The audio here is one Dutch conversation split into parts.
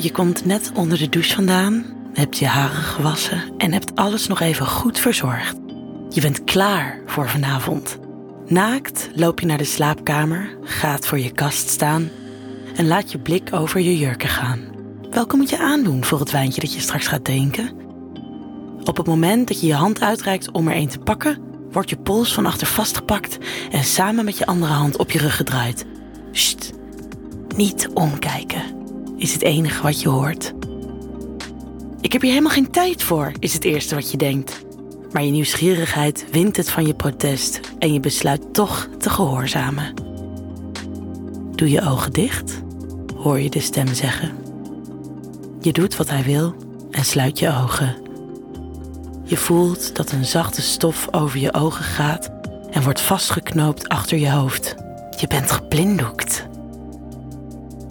Je komt net onder de douche vandaan, hebt je haren gewassen en hebt alles nog even goed verzorgd. Je bent klaar voor vanavond. Naakt loop je naar de slaapkamer, gaat voor je kast staan en laat je blik over je jurken gaan. Welke moet je aandoen voor het wijntje dat je straks gaat drinken? Op het moment dat je je hand uitreikt om er een te pakken, wordt je pols van achter vastgepakt en samen met je andere hand op je rug gedraaid. Sst, niet omkijken, is het enige wat je hoort. Ik heb hier helemaal geen tijd voor, is het eerste wat je denkt. Maar je nieuwsgierigheid wint het van je protest en je besluit toch te gehoorzamen. Doe je ogen dicht, hoor je de stem zeggen. Je doet wat hij wil en sluit je ogen. Je voelt dat een zachte stof over je ogen gaat en wordt vastgeknoopt achter je hoofd. Je bent geblinddoekt.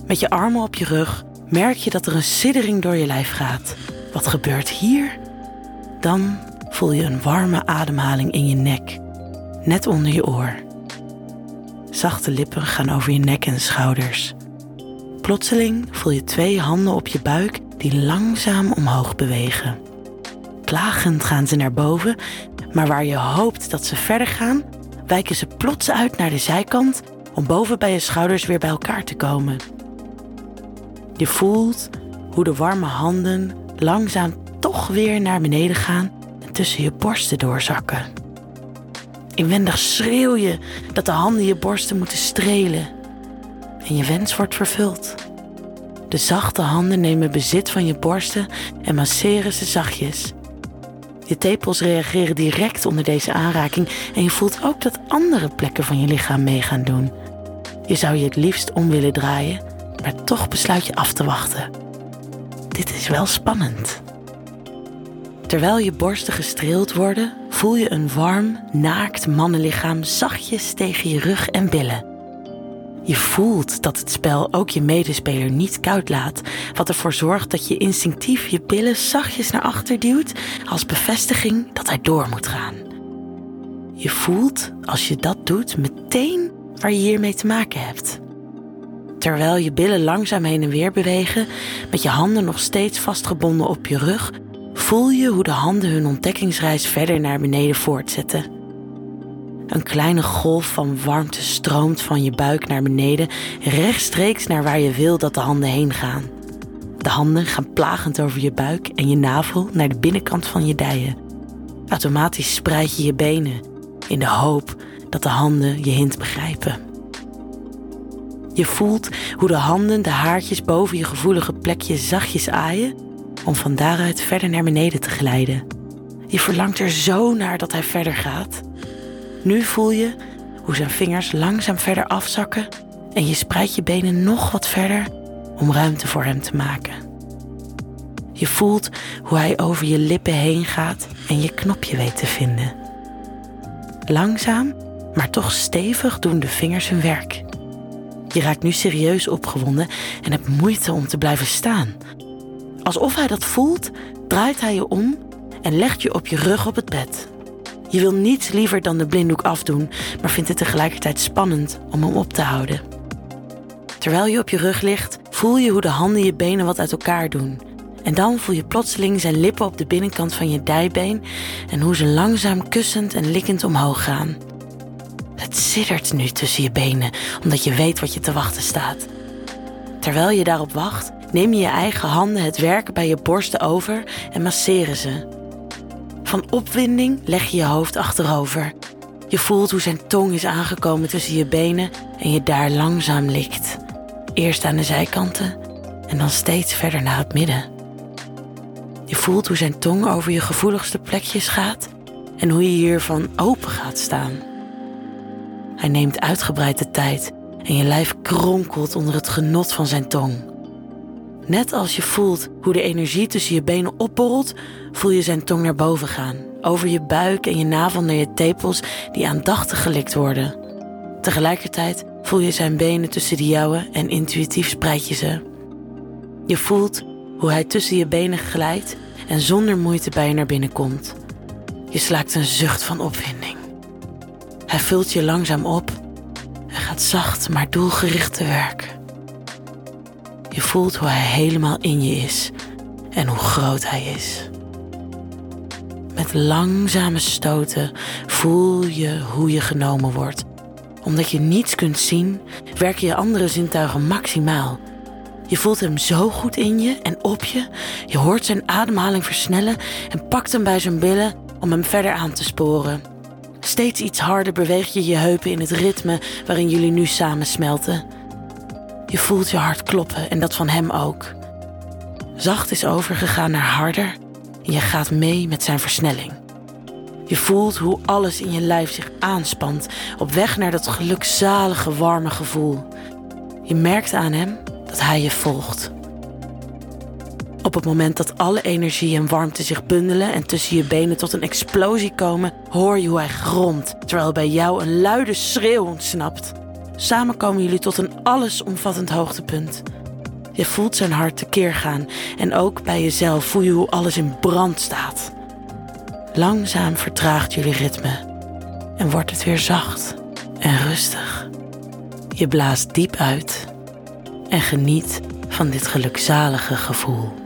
Met je armen op je rug merk je dat er een siddering door je lijf gaat. Wat gebeurt hier? Dan voel je een warme ademhaling in je nek, net onder je oor. Zachte lippen gaan over je nek en schouders. Plotseling voel je twee handen op je buik die langzaam omhoog bewegen. Klagend gaan ze naar boven, maar waar je hoopt dat ze verder gaan, wijken ze plots uit naar de zijkant om boven bij je schouders weer bij elkaar te komen. Je voelt hoe de warme handen langzaam toch weer naar beneden gaan en tussen je borsten doorzakken. Inwendig schreeuw je dat de handen je borsten moeten strelen. En je wens wordt vervuld. De zachte handen nemen bezit van je borsten en masseren ze zachtjes. Je tepels reageren direct onder deze aanraking en je voelt ook dat andere plekken van je lichaam mee gaan doen. Je zou je het liefst om willen draaien, maar toch besluit je af te wachten. Dit is wel spannend. Terwijl je borsten gestreeld worden, voel je een warm, naakt mannenlichaam zachtjes tegen je rug en billen. Je voelt dat het spel ook je medespeler niet koud laat, wat ervoor zorgt dat je instinctief je billen zachtjes naar achter duwt als bevestiging dat hij door moet gaan. Je voelt, als je dat doet, meteen waar je hiermee te maken hebt. Terwijl je billen langzaam heen en weer bewegen, met je handen nog steeds vastgebonden op je rug, voel je hoe de handen hun ontdekkingsreis verder naar beneden voortzetten. Een kleine golf van warmte stroomt van je buik naar beneden, rechtstreeks naar waar je wil dat de handen heen gaan. De handen gaan plagend over je buik en je navel naar de binnenkant van je dijen. Automatisch spreid je je benen in de hoop dat de handen je hint begrijpen. Je voelt hoe de handen de haartjes boven je gevoelige plekje zachtjes aaien om van daaruit verder naar beneden te glijden. Je verlangt er zo naar dat hij verder gaat. Nu voel je hoe zijn vingers langzaam verder afzakken en je spreidt je benen nog wat verder om ruimte voor hem te maken. Je voelt hoe hij over je lippen heen gaat en je knopje weet te vinden. Langzaam, maar toch stevig doen de vingers hun werk. Je raakt nu serieus opgewonden en hebt moeite om te blijven staan. Alsof hij dat voelt, draait hij je om en legt je op je rug op het bed. Je wil niets liever dan de blinddoek afdoen, maar vindt het tegelijkertijd spannend om hem op te houden. Terwijl je op je rug ligt, voel je hoe de handen je benen wat uit elkaar doen. En dan voel je plotseling zijn lippen op de binnenkant van je dijbeen en hoe ze langzaam kussend en likkend omhoog gaan. Het siddert nu tussen je benen, omdat je weet wat je te wachten staat. Terwijl je daarop wacht, neem je je eigen handen het werk bij je borsten over en masseren ze. Van opwinding leg je je hoofd achterover. Je voelt hoe zijn tong is aangekomen tussen je benen en je daar langzaam likt. Eerst aan de zijkanten en dan steeds verder naar het midden. Je voelt hoe zijn tong over je gevoeligste plekjes gaat en hoe je hiervan open gaat staan. Hij neemt uitgebreid de tijd en je lijf kronkelt onder het genot van zijn tong. Net als je voelt hoe de energie tussen je benen opborrelt, voel je zijn tong naar boven gaan, over je buik en je navel naar je tepels die aandachtig gelikt worden. Tegelijkertijd voel je zijn benen tussen de jouwe en intuïtief spreid je ze. Je voelt hoe hij tussen je benen glijdt en zonder moeite bij je naar binnen komt. Je slaakt een zucht van opwinding. Hij vult je langzaam op en gaat zacht maar doelgericht te werk. Je voelt hoe hij helemaal in je is en hoe groot hij is. Met langzame stoten voel je hoe je genomen wordt. Omdat je niets kunt zien, werken je andere zintuigen maximaal. Je voelt hem zo goed in je en op je. Je hoort zijn ademhaling versnellen en pakt hem bij zijn billen om hem verder aan te sporen. Steeds iets harder beweeg je je heupen in het ritme waarin jullie nu samen smelten. Je voelt je hart kloppen en dat van hem ook. Zacht is overgegaan naar harder en je gaat mee met zijn versnelling. Je voelt hoe alles in je lijf zich aanspant op weg naar dat gelukzalige warme gevoel. Je merkt aan hem dat hij je volgt. Op het moment dat alle energie en warmte zich bundelen en tussen je benen tot een explosie komen, hoor je hoe hij gromt, terwijl bij jou een luide schreeuw ontsnapt. Samen komen jullie tot een allesomvattend hoogtepunt. Je voelt zijn hart tekeer gaan en ook bij jezelf voel je hoe alles in brand staat. Langzaam vertraagt jullie ritme en wordt het weer zacht en rustig. Je blaast diep uit en geniet van dit gelukzalige gevoel.